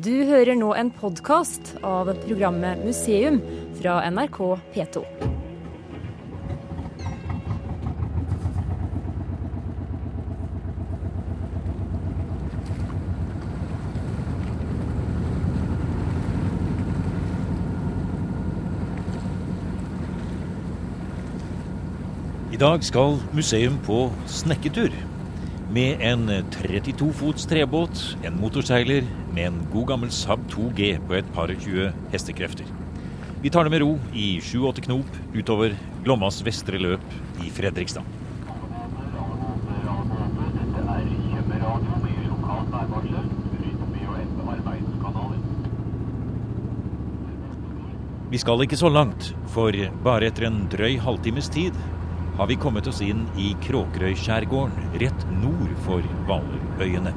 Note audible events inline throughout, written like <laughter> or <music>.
Du hører nå en podkast av programmet Museum fra NRK P2. I dag skal museum på snekketur. Med en 32 fots trebåt, en motorseiler med en god gammel Saab 2G på et par og 20 hestekrefter. Vi tar det med ro i 7-8 knop utover Glommas vestre løp i Fredrikstad. Vi skal ikke så langt, for bare etter en drøy halvtimes tid har vi kommet oss inn i Kråkerøyskjærgården, rett nord for Hvalerøyene.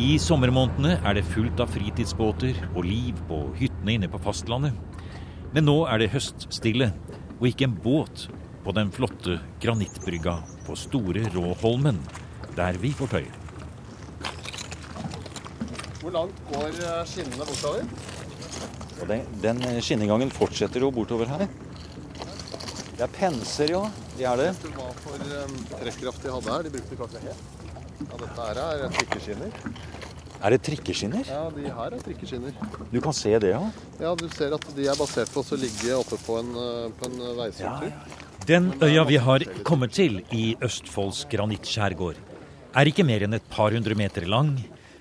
I sommermånedene er det fullt av fritidsbåter og liv på hyttene inne på fastlandet. Men nå er det høststille, og ikke en båt på den flotte granittbrygga på Store Råholmen, der vi får tøye. Hvor langt går eh, skinnene bortover? Og den, den skinnegangen fortsetter jo bortover her. Det er penser, ja. Det er det. Vet du hva for um, trekkraft de hadde her? De brukte kanskje helt. Ja, dette her er trikkeskinner. Er det trikkeskinner? Ja, de her er trikkeskinner. Du kan se det, ja. Ja, du ser at de er basert på å ligge oppe på en, på en veistruktur. Den øya vi har kommet til i Østfolds granittskjærgård, er ikke mer enn et par hundre meter lang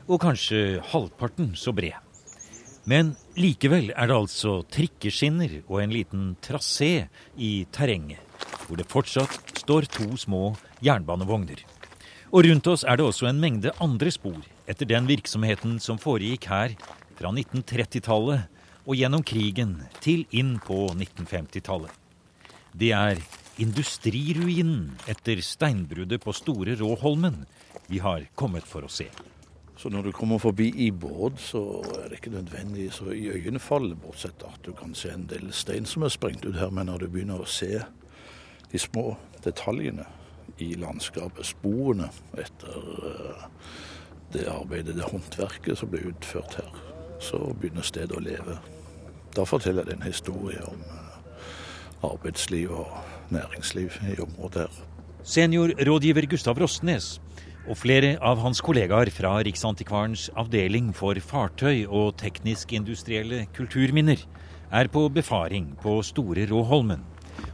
og kanskje halvparten så bred. Men likevel er det altså trikkeskinner og en liten trasé i terrenget, hvor det fortsatt står to små jernbanevogner. Og rundt oss er det også en mengde andre spor etter den virksomheten som foregikk her fra 1930-tallet og gjennom krigen til inn på 1950-tallet. Det er industriruinen etter steinbruddet på Store Råholmen vi har kommet for å se. Så når du kommer forbi i båt, så er det ikke nødvendig så i øyenfall, bortsett at du kan se en del stein som er sprengt ut her. Men når du begynner å se de små detaljene i landskapet, sporene etter eh, det arbeidet, det håndverket som ble utført her, så begynner stedet å leve. Da forteller det en historie om eh, arbeidsliv og næringsliv i området her. Seniorrådgiver Gustav Rostnes og flere av hans kollegaer fra Riksantikvarens avdeling for fartøy og teknisk-industrielle kulturminner er på befaring på Store Råholmen.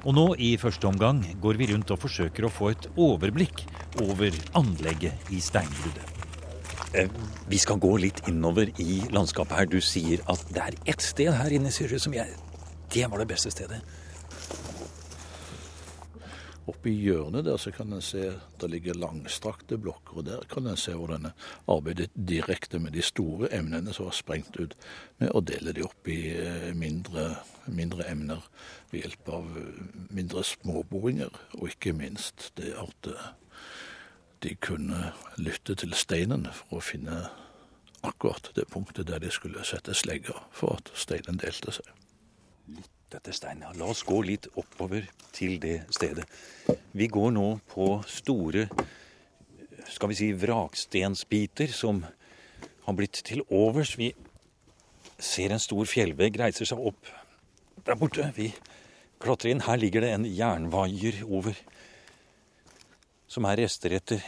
Og nå i første omgang går vi rundt og forsøker å få et overblikk over anlegget i steinbruddet. Eh, vi skal gå litt innover i landskapet her. Du sier at det er ett sted her inne i Syrje som jeg Det var det beste stedet. Oppe i hjørnet der så kan en se det ligger langstrakte blokker, og der kan en se hvordan en arbeidet direkte med de store emnene som var sprengt ut, med å dele de opp i eh, mindre, mindre emner ved hjelp av eh, mindre småboringer, og ikke minst det at eh, de kunne lytte til steinen for å finne akkurat det punktet der de skulle sette slegga for at steinen delte seg. Dette stein, ja. La oss gå litt oppover til det stedet. Vi går nå på store skal vi si, vrakstensbiter som har blitt til overs. Vi ser en stor fjellvegg reiser seg opp der borte. Vi klatrer inn. Her ligger det en jernvaier over, som er rester etter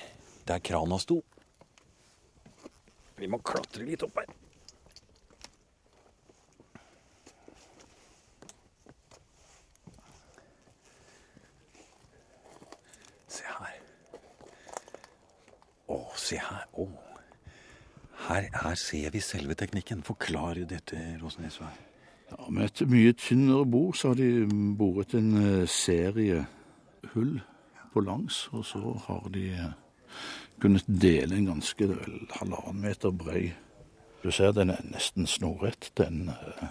der krana sto. Vi må klatre litt opp her. Se her. Å, se her. Å. Her, her ser vi selve teknikken. Forklar dette, Rosnes. Ja, med et mye tynnere bord så har de boret en eh, serie hull på langs, og så har de eh, kunnet dele en ganske halvannen meter brei. Du ser den er nesten snorrett, den, eh,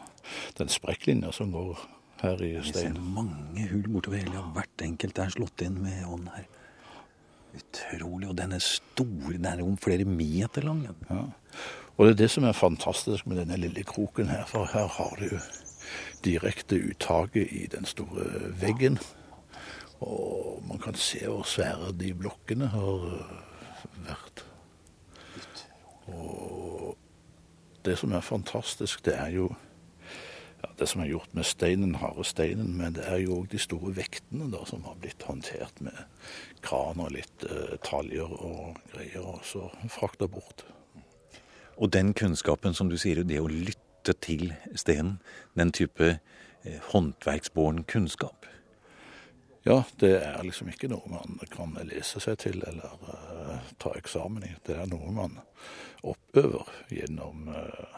den sprekklinja som går her i Vi ser mange hull bortover hele. og Hvert enkelt er slått inn med ånd her. Utrolig. Og den er stor. Den er om flere meter lang. Ja. Og det er det som er fantastisk med denne lille kroken her, for her har du direkte uttaket i den store veggen. Og man kan se hvor svære de blokkene har vært. Og det som er fantastisk, det er jo ja, det som er gjort med steinen, harde steinen, men det er jo òg de store vektene da, som har blitt håndtert med kran og litt eh, taljer og greier, og så frakta bort. Og den kunnskapen, som du sier, det å lytte til steinen, den type eh, håndverksbåren kunnskap? Ja, det er liksom ikke noe man kan lese seg til eller eh, ta eksamen i. Det er noe man oppøver gjennom uh,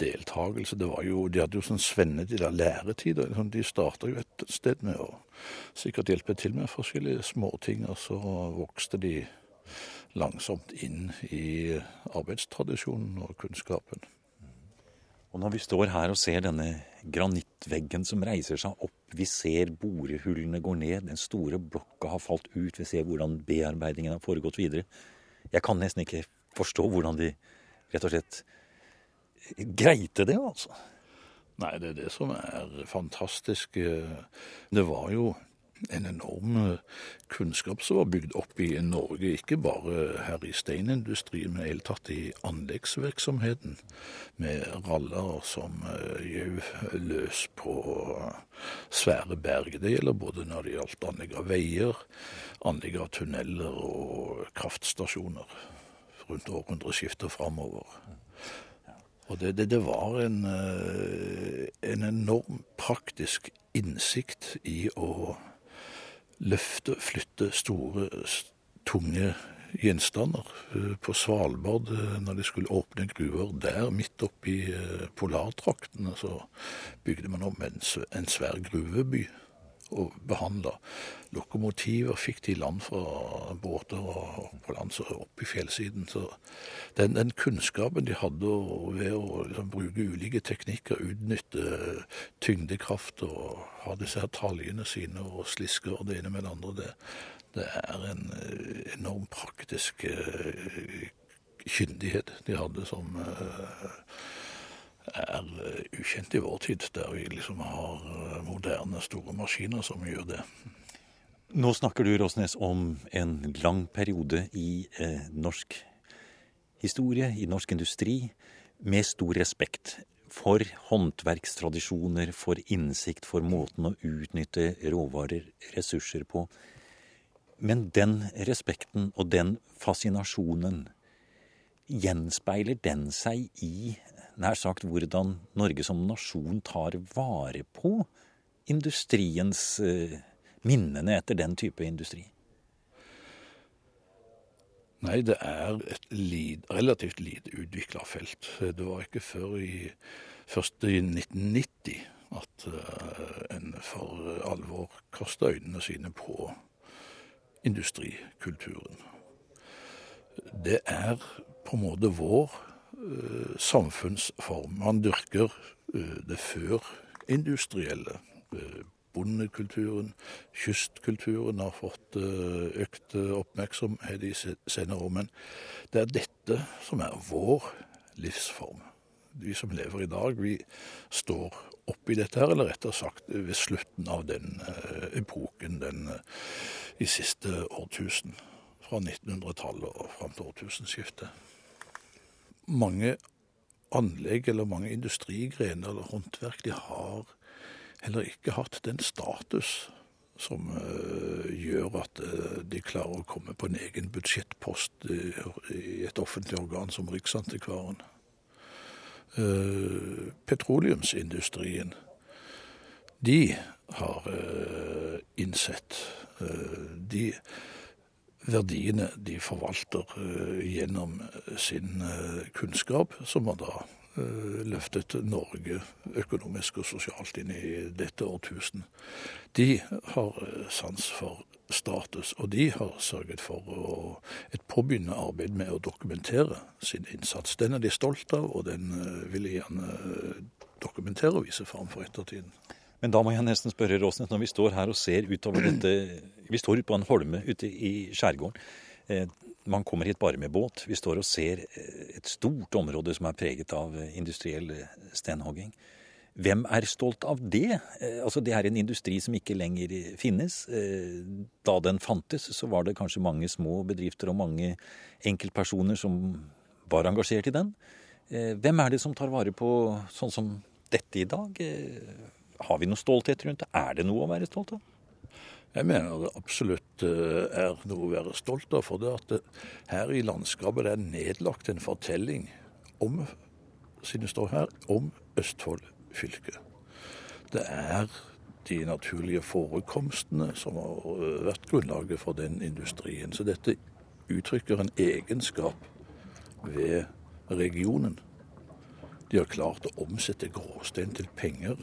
deltakelse. Det var jo, De hadde jo sånn svennetid, læretider. Liksom, de starta jo et sted med å sikkert hjelpe til med forskjellige småting, og så vokste de langsomt inn i arbeidstradisjonen og kunnskapen. Og når vi står her og ser denne granittveggen som reiser seg opp, vi ser borehullene går ned, den store blokka har falt ut, vi ser hvordan bearbeidingen har foregått videre. Jeg kan nesten ikke forstå hvordan de rett og slett greite det, altså. Nei, det er det som er fantastisk. Det var jo en enorm eh, kunnskap som var bygd opp i Norge, ikke bare her i steinindustrien, men helt tatt i anleggsvirksomheten, med raller som gjøv eh, løs på svære berg. Det gjelder både når det gjaldt anlegg av veier, anlegg av tunneler og kraftstasjoner rundt århundreskiftet framover. Og det, det, det var en, eh, en enorm praktisk innsikt i å løfte, flytte store, tunge gjenstander. Eh, på Svalbard, eh, når de skulle åpne gruver der, midt oppi polartraktene, så bygde man om en, en svær gruveby og behandla. Lokomotiver fikk de land fra båter og på land så opp i fjellsiden. Så den, den kunnskapen de hadde ved å liksom, bruke ulike teknikker, utnytte tyngdekraft og ha disse her taljene sine og slisker og det ene med det andre, det, det er en eh, enorm praktisk uh, kyndighet de hadde som uh, er eh, ukjent i vår tid, der vi liksom har eh, moderne, store maskiner som gjør det. Nå snakker du, Råsnes, om en lang periode i eh, norsk historie, i norsk industri, med stor respekt for håndverkstradisjoner, for innsikt, for måten å utnytte råvarer, ressurser på. Men den respekten og den fascinasjonen, gjenspeiler den seg i nær sagt hvordan Norge som nasjon tar vare på industriens eh, minnene etter den type industri? Nei, det er et lid, relativt lite utvikla felt. Det var ikke før i, først i 1990 at uh, en for alvor kasta øynene sine på industrikulturen. Det er på en måte vår Eh, samfunnsform. Man dyrker eh, det før-industrielle. Eh, bondekulturen, kystkulturen har fått økt oppmerksomhet i senere år. Men det er dette som er vår livsform. Vi som lever i dag, vi står oppi dette her, eller rettere sagt ved slutten av den epoken, den i siste årtusen. Fra 1900-tallet og fram til årtusenskiftet mange anlegg eller mange industrigrener eller håndverk de har heller ikke hatt den status som uh, gjør at uh, de klarer å komme på en egen budsjettpost i, i et offentlig organ som Riksantikvaren. Uh, petroleumsindustrien, de har innsett De verdiene de forvalter eh, gjennom eh, sin eh, kunnskap, som har da løftet Norge økonomisk og sosialt inn i dette årtusen. De har sans for status, og de har sørget for å, et påbegynnende arbeid med å dokumentere sin innsats. Den er de stolt av, og den vil de gjerne dokumentere og vise fram for ettertiden. Men da må jeg nesten spørre Råsnes, når vi står her og ser utover dette Vi står ute på en holme ute i skjærgården. Eh, man kommer hit bare med båt. Vi står og ser eh, et stort område som er preget av eh, industriell stenhogging. Hvem er stolt av det? Altså, Det er en industri som ikke lenger finnes. Da den fantes, så var det kanskje mange små bedrifter og mange enkeltpersoner som var engasjert i den. Hvem er det som tar vare på sånn som dette i dag? Har vi noe stolthet rundt det? Er det noe å være stolt av? Jeg mener det absolutt er noe å være stolt av. For det at det, her i landskapet det er nedlagt en fortelling om, siden det står her, om Østfold fylke. Det er de naturlige forekomstene som har vært grunnlaget for den industrien. Så dette uttrykker en egenskap ved regionen. De har klart å omsette gråstein til penger.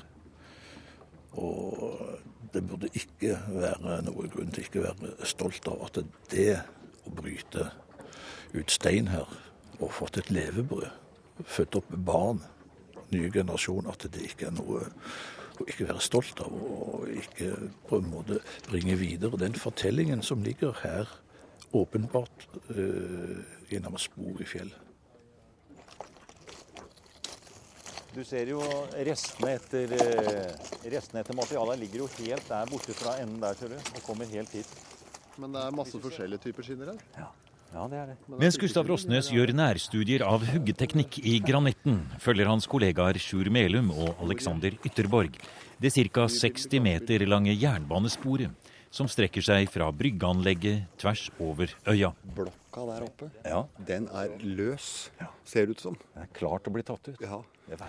Og det burde ikke være noe grunn til ikke være stolt av at det å bryte ut stein her og fått et levebrød, født opp barn, nye generasjon, at det ikke er noe å ikke være stolt av og ikke på en måte bringe videre den fortellingen som ligger her åpenbart uh, gjennom spor i fjellet. Du ser jo restene etter, eh, restene etter materialet ligger jo helt der borte fra enden der, ser du, og kommer helt hit. Men det er masse forskjellige typer skinner her? Ja. Ja, det er det. Mens Gustav Rosnes gjør nærstudier av huggeteknikk i granitten, følger hans kollegaer Sjur Melum og Alexander Ytterborg det ca. 60 meter lange jernbanesporet som strekker seg fra bryggeanlegget tvers over øya. Blokka der oppe, ja. den er løs, ser det ut som. Det er klart å bli tatt ut. Ja. Det,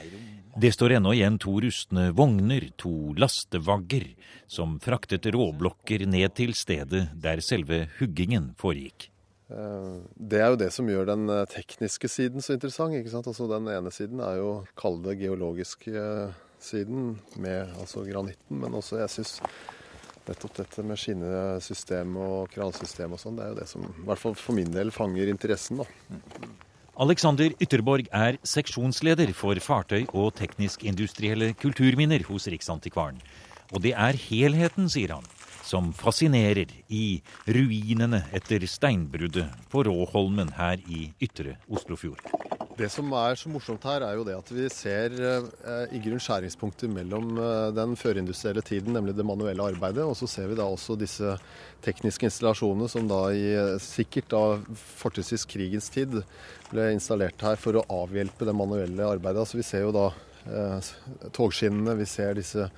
det står ennå igjen to rustne vogner, to lastevagger, som fraktet råblokker ned til stedet der selve huggingen foregikk. Eh, det er jo det som gjør den eh, tekniske siden så interessant. ikke sant? Altså Den ene siden er jo kall det geologiske eh, siden med altså granitten, men også jeg syns nettopp dette med skinnesystem og kransystem og sånn, det er jo det som i hvert fall for min del fanger interessen. da. Alexander Ytterborg er seksjonsleder for fartøy og teknisk-industrielle kulturminner hos Riksantikvaren. Og det er helheten, sier han, som fascinerer i ruinene etter steinbruddet på Råholmen her i ytre Oslofjord. Det som er så morsomt her, er jo det at vi ser eh, i grunn skjæringspunkter mellom eh, den førindustrielle tiden, nemlig det manuelle arbeidet, og så ser vi da også disse tekniske installasjonene som da i sikkert da fortrinnsvis krigens tid ble installert her for å avhjelpe det manuelle arbeidet. Altså Vi ser jo da eh, togskinnene, vi ser disse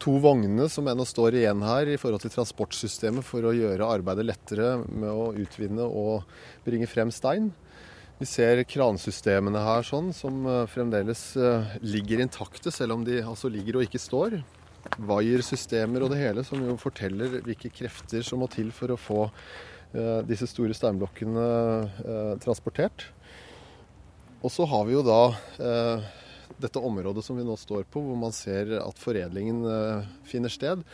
to vognene som ennå står igjen her i forhold til transportsystemet for å gjøre arbeidet lettere med å utvinne og bringe frem stein. Vi ser kransystemene her sånn, som eh, fremdeles eh, ligger intakte, selv om de altså ligger og ikke står. Vaiersystemer og det hele, som jo forteller hvilke krefter som må til for å få eh, disse store steinblokkene eh, transportert. Og så har vi jo da eh, dette området som vi nå står på, hvor man ser at foredlingen finner sted,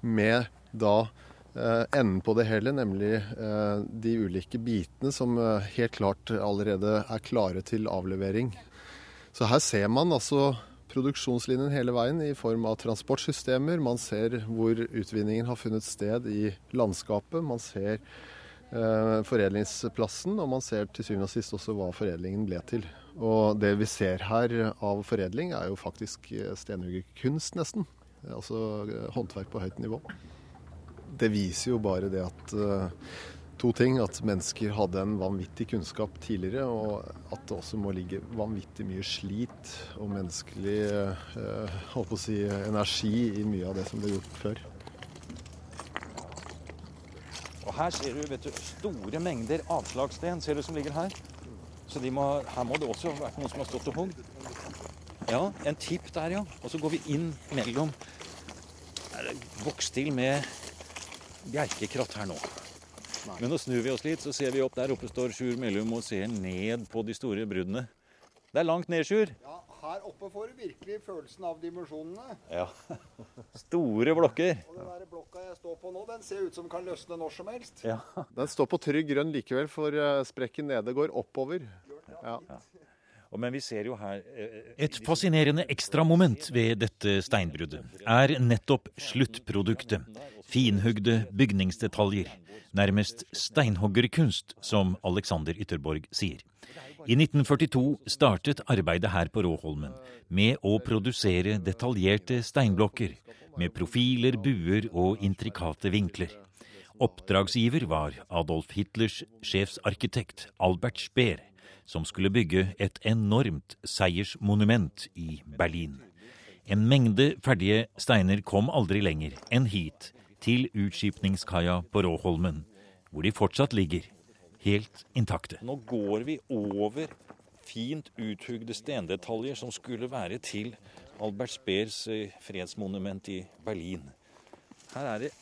med da Eh, enden på det hele, nemlig eh, de ulike bitene som eh, helt klart allerede er klare til avlevering. Så her ser man altså produksjonslinjen hele veien i form av transportsystemer. Man ser hvor utvinningen har funnet sted i landskapet. Man ser eh, foredlingsplassen, og man ser til syvende og sist også hva foredlingen ble til. Og det vi ser her av foredling, er jo faktisk stenhuggerkunst, nesten. Altså håndverk på høyt nivå det viser jo bare det at uh, to ting. At mennesker hadde en vanvittig kunnskap tidligere, og at det også må ligge vanvittig mye slit og menneskelig uh, si, energi i mye av det som ble gjort før. Og her ser du, vet du store mengder avslagssten ser du som ligger her. Så må, her må det også ha vært noen som har stått og hogd. Ja, en tipp der, ja. Og så går vi inn mellom Er til med bjerkekratt her nå. Men nå snur vi oss litt, så ser vi opp. Der oppe står Sjur Mellum og ser ned på de store bruddene. Det er langt ned, Sjur. Ja, her oppe får du virkelig følelsen av dimensjonene. Ja. Store blokker. Og den der blokka jeg står på nå, den ser ut som den kan løsne når som helst. Ja. Den står på trygg grønn likevel, for eh, sprekken nede går oppover. Ja. Men vi ser jo her eh, Et fascinerende ekstramoment ved dette steinbruddet er nettopp sluttproduktet. Finhugde bygningsdetaljer. Nærmest steinhoggerkunst, som Alexander Ytterborg sier. I 1942 startet arbeidet her på Råholmen med å produsere detaljerte steinblokker med profiler, buer og intrikate vinkler. Oppdragsgiver var Adolf Hitlers sjefsarkitekt Albert Speer, som skulle bygge et enormt seiersmonument i Berlin. En mengde ferdige steiner kom aldri lenger enn hit, til utskipningskaia på Råholmen, hvor de fortsatt ligger, helt intakte. Nå går vi over fint uthugde stendetaljer som skulle være til Albert Speers eh, fredsmonument i Berlin. Her er det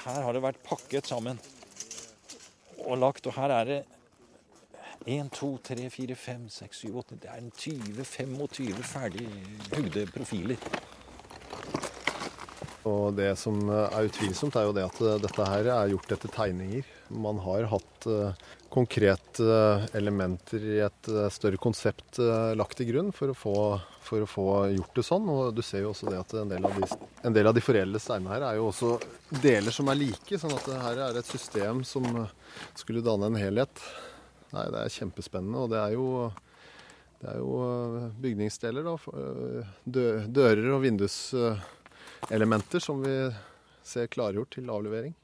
Her har det vært pakket sammen og lagt, og her er det 1, 2, 3, 4, 5, 6, 7, 8 Det er en 20-25 ferdig hugde profiler. Og det som er utvilsomt, er jo det at dette her er gjort etter tegninger. Man har hatt uh, konkrete elementer i et større konsept lagt til grunn for å, få, for å, få, gjort det sånn. Og du ser jo også det at en del av de, en del av de foreldede steinene her er jo også deler som er like. Sånn at det her er et system som skulle danne en helhet. Nei, det er kjempespennende. Og det er jo, det er jo bygningsdeler, da. Dører og vindus elementer som vi ser klargjort til avlevering.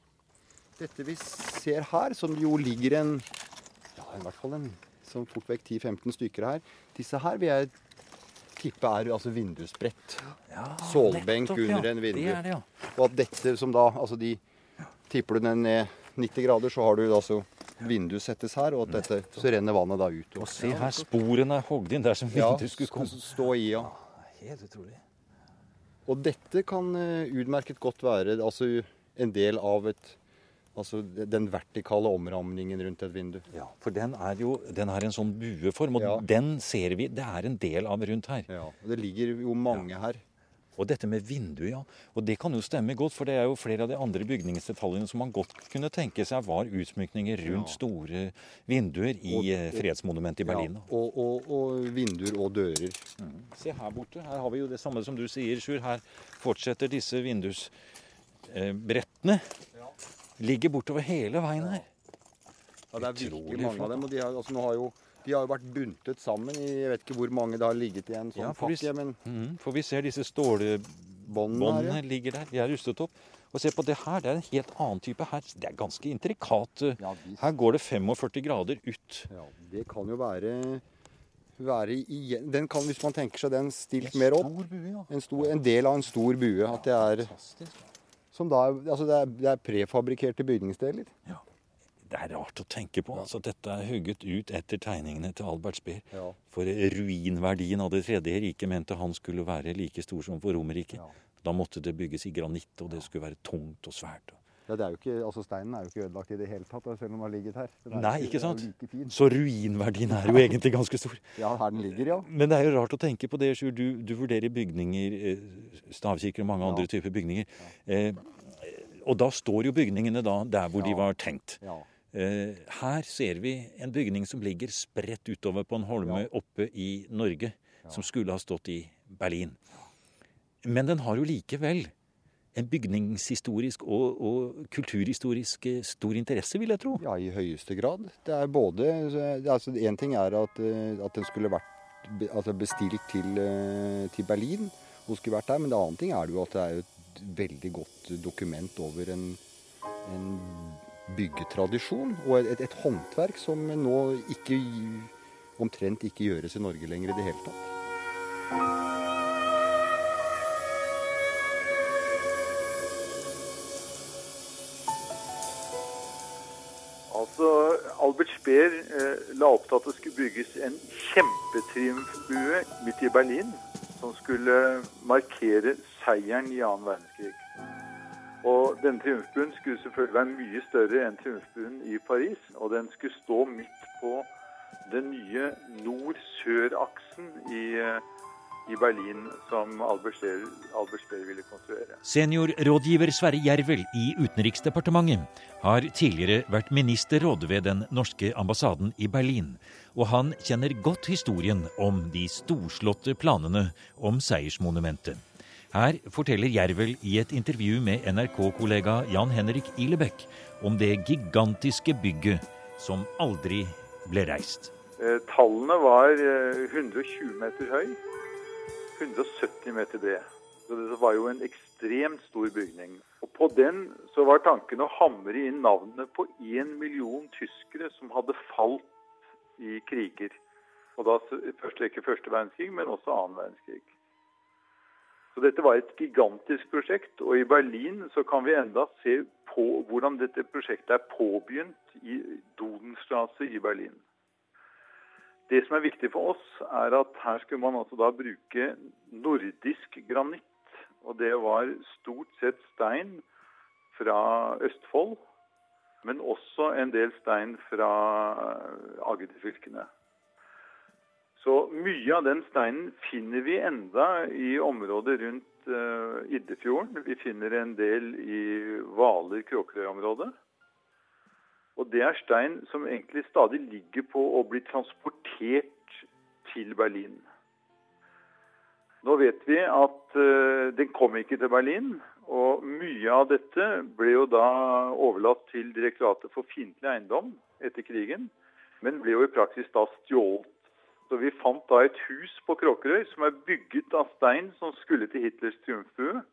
Dette vi ser her, som jo ligger en ja, i hvert fall en som fort vekk 10-15 stykker her. Disse her vil jeg tippe er altså vindusbrett. Ja, Sålbenk nettopp, under ja. en vindu. Det det, ja. Og at dette som da Altså de Tipper du den ned 90 grader, så har du altså vindu settes her, og at dette, så renner vannet da ut. Og se her, sporene er hogd inn der som vinduet skulle komme. Stå i, ja. Helt utrolig. Og dette kan eh, utmerket godt være altså, en del av et, altså, den vertikale omramningen rundt et vindu. Ja, For den er jo den har en sånn bueform, og ja. den ser vi det er en del av rundt her. Ja, og Det ligger jo mange ja. her. Og dette med vinduet, ja. Og det kan jo stemme godt, for det er jo flere av de andre bygningsdetaljene som man godt kunne tenke seg var utsmykninger rundt store vinduer i og, eh, fredsmonumentet i Berlin. Ja, og, og, og, vinduer og dører. Mm. Se her borte. Her har vi jo det samme som du sier, Sjur. Her fortsetter disse vindusbrettene. Ja. Ligger bortover hele veien her. Ja, det er virkelig mange av dem. og de har, altså, nå har jo de har jo vært buntet sammen i jeg vet ikke hvor mange det har ligget i en sånn ja, pakke. Men... Mm, for vi ser disse stålbåndene ja. ligger der. De er rustet opp. Og se på det her. Det er en helt annen type her. Det er ganske intrikat. Ja, her går det 45 grader ut. Ja, Det kan jo være, være igjen Den kan, hvis man tenker seg den stilt mer opp bue, ja. en, stor, en, del av en stor bue. At det er, som da, altså det er, det er prefabrikkerte bygningsdeler. Ja det er rart å tenke på. Altså, dette er hugget ut etter tegningene til Albert Speer. Ja. For ruinverdien av Det tredje riket mente han skulle være like stor som for Romerriket. Ja. Da måtte det bygges i granitt, og det skulle være tungt og svært. Ja, det er jo ikke, altså Steinen er jo ikke ødelagt i det hele tatt, selv om den har ligget her. Nei, ikke sant? Så ruinverdien er jo <laughs> egentlig ganske stor. Ja, her den ligger, ja. Men det er jo rart å tenke på det, Sjur. Du, du, vurderer bygninger, eh, stavkirker og mange ja. andre typer bygninger. Eh, og da står jo bygningene da der hvor de var tenkt. Ja. Eh, her ser vi en bygning som ligger spredt utover på en holme oppe i Norge, som skulle ha stått i Berlin. Men den har jo likevel en bygningshistorisk og, og kulturhistorisk eh, stor interesse, vil jeg tro. Ja, i høyeste grad. Det er både altså Én ting er at, eh, at, den skulle vært altså bestilt til, til, Berlin, og skulle vært der, men det andre ting er jo at det er et veldig godt dokument over en, en byggetradisjon og et, et, håndverk som nå ikke, omtrent ikke gjøres i Norge lenger i det hele tatt. Altså, Albert Speer eh, la opp til at det skulle bygges en kjempetriumfbue midt i Berlin, som skulle markere seieren i annen verdenskrig. Og denne triumfbuen skulle selvfølgelig være mye større enn triumfbuen i Paris. Og den skulle stå midt på den nye nord-sør-aksen i, i, Berlin som Albert Speer, Albert Speer ville konstruere. Seniorrådgiver Sverre Jervel i Utenriksdepartementet har tidligere vært ministerråd ved den norske ambassaden i Berlin. Og han kjenner godt historien om de storslåtte planene om seiersmonumentet. Her forteller Jervel i et intervju med NRK-kollega Jan Henrik Ilebekk om det gigantiske bygget som aldri ble reist. Eh, tallene var 120 eh, meter høy, 170 meter bred. Så det var jo en ekstremt stor bygning. Og På den så var tanken å hamre inn navnene på én million tyskere som hadde falt i kriger. Og da først ikke første verdenskrig, men også annen verdenskrig. Så dette var et gigantisk prosjekt, og i Berlin så kan vi enda se på hvordan dette prosjektet er påbegynt i Dodenstrasse i Berlin. Det som er viktig for oss, er at her skulle man altså da bruke nordisk granitt. Og det var stort sett stein fra Østfold, men også en del stein fra Agderfylkene. Så mye av den steinen finner vi enda i området rundt uh, Iddefjorden. Vi finner en del i Hvaler-Kråkerøy-området. Og det er stein som egentlig stadig ligger på å bli transportert til Berlin. Nå vet vi at uh, den kom ikke til Berlin. Og mye av dette ble jo da overlatt til Direktoratet for fiendtlig eiendom etter krigen, men ble jo i praksis da stjålet. Så vi fant da et hus på Kråkerøy som er bygget av stein som skulle til Hitlers triumfbue.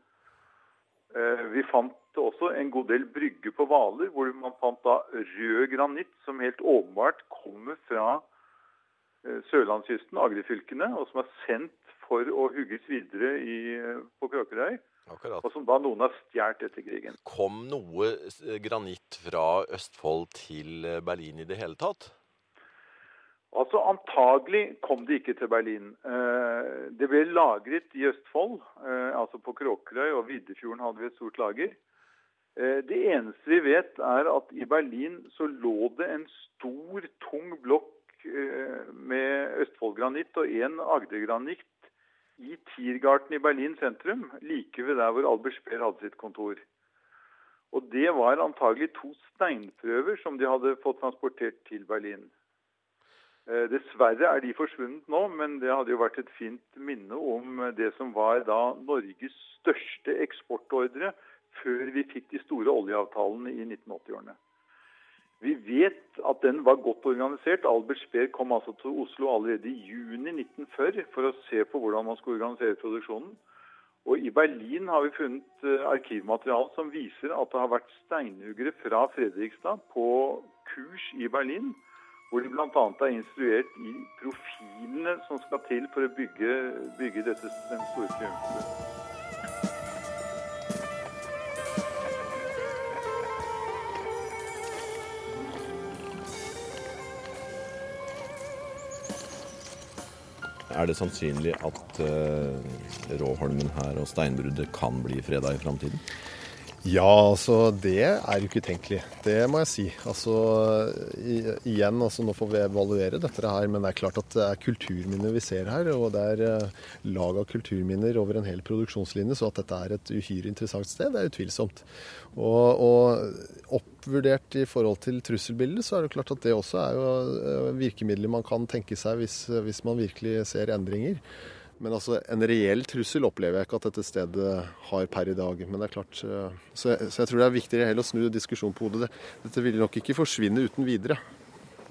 Uh, vi fant også en god del brygger på Hvaler, hvor man fant da rød granitt, som helt åpenbart kommer fra Sørlandskysten, sørlandskysten, Agderfylkene, og som er sendt for å hugges videre i, på Kråkerøy. Akkurat. Og som da noen har stjålet etter krigen. Kom noe granitt fra Østfold til Berlin i det hele tatt? Altså Antagelig kom det ikke til Berlin. Eh, det ble lagret i Østfold, eh, altså på Kråkerøy og Viddefjorden hadde vi et stort lager. Eh, det eneste vi vet, er at i Berlin så lå det en stor, tung blokk med Østfoldgranitt og en Agdergranitt i Tiergarten i Berlin sentrum, like ved der hvor Albert Speer hadde sitt kontor. Og Det var antagelig to steinprøver som de hadde fått transportert til Berlin. Eh, dessverre er de forsvunnet nå, men det hadde jo vært et fint minne om det som var da Norges største eksportordre før vi fikk de store oljeavtalene i 1980-årene. Vi vet at den var godt organisert. Albert Speer kom altså til Oslo allerede i juni 1940 for å se på hvordan man skulle organisere produksjonen. Og I Berlin har vi funnet eh, arkivmateriale som viser at det har vært steinhuggere fra Fredrikstad på kurs i Berlin, hvor de bl.a. er instruert i profilene som skal til for å bygge, bygge dette, den store triumfen. Er det sannsynlig at uh, Råholmen her og steinbruddet kan bli freda i framtiden? Ja, altså det er jo ikke utenkelig. Det må jeg si. Altså igjen, altså nå får vi evaluere dette her, men det er klart at det er kulturminner vi ser her. Og det er uh, lag av kulturminner over en hel produksjonslinje, så at dette er et uhyre interessant sted, det er utvilsomt. Og, og oppvurdert i forhold til trusselbildet, så er det klart at det også er jo eh, virkemidler man kan tenke seg hvis, hvis man virkelig ser endringer. Men altså, en reell trussel opplever jeg ikke at dette stedet har per i dag. Men det er klart, eh, så jeg, så jeg tror det er viktigere heller å snu diskusjonen på hodet. Dette vil nok ikke forsvinne uten videre.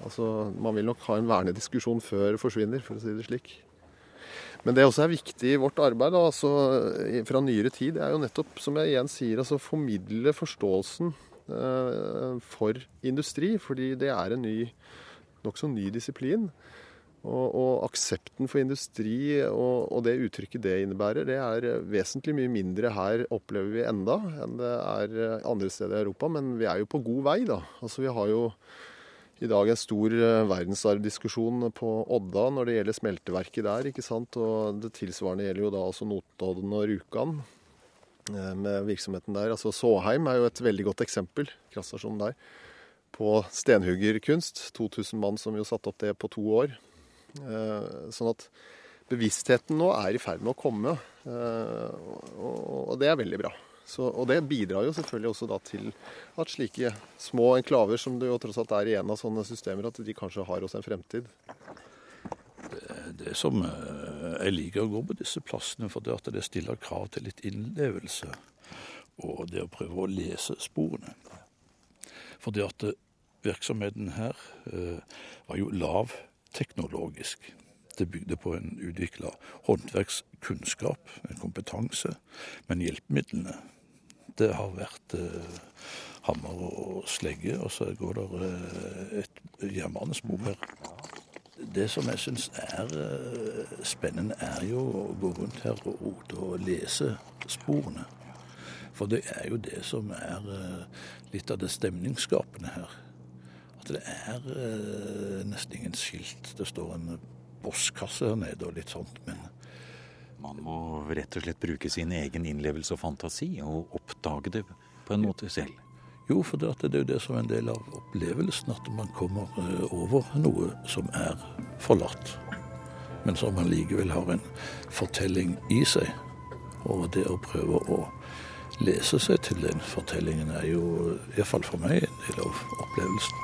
Altså, Man vil nok ha en vernediskusjon før det forsvinner, for å si det slik. Men det også er viktig i vårt arbeid altså, fra nyere tid, er jo nettopp, som jeg igjen sier, altså formidle forståelsen eh, for industri. Fordi det er en ny, nokså ny disiplin. Og, og, aksepten for industri og, og, det uttrykket det innebærer, det er vesentlig mye mindre her, opplever vi enda, enn det er andre steder i Europa. Men vi er jo på god vei, da. Altså vi har jo i dag en stor eh, verdensarvdiskusjon på Odda når det gjelder smelteverket der. ikke sant? Og Det tilsvarende gjelder jo da også Notodden og Rjukan eh, med virksomheten der. Altså Såheim er jo et veldig godt eksempel, kraftstasjonen der, på stenhuggerkunst. 2000 mann som jo satte opp det på to år. Eh, sånn at bevisstheten nå er i ferd med å komme, og det er veldig bra. Så, og det bidrar jo selvfølgelig også da til at slike små enklaver, som det jo tross alt er i en av sånne systemer, at de kanskje har også en fremtid. Det, det som eh, jeg liker å gå på disse plassene, for det at det stiller krav til litt innlevelse. Og det å prøve å lese sporene. For det at virksomheten her eh, var jo lavteknologisk. Det bygde på en utvikla håndverkskunnskap, en kompetanse. Men hjelpemidlene det har vært eh, hammer og slegge, og så går det eh, et jernbanespor her. Det som jeg syns er eh, spennende, er jo å gå rundt her og rote og lese sporene. For det er jo det som er eh, litt av det stemningsskapende her. At det er eh, nesten ingen skilt. Det står en bosskasse her nede og litt sånt, men Man må rett og slett bruke sin egen innlevelse og fantasi og oppdage det på en måte selv. Jo, for det, er jo det som er en del av opplevelsen, at man kommer eh, over noe som er forlatt, men som man likevel har en fortelling i seg. Og det å prøve å lese seg til den fortellingen er jo, iallfall for meg, en del av opplevelsen.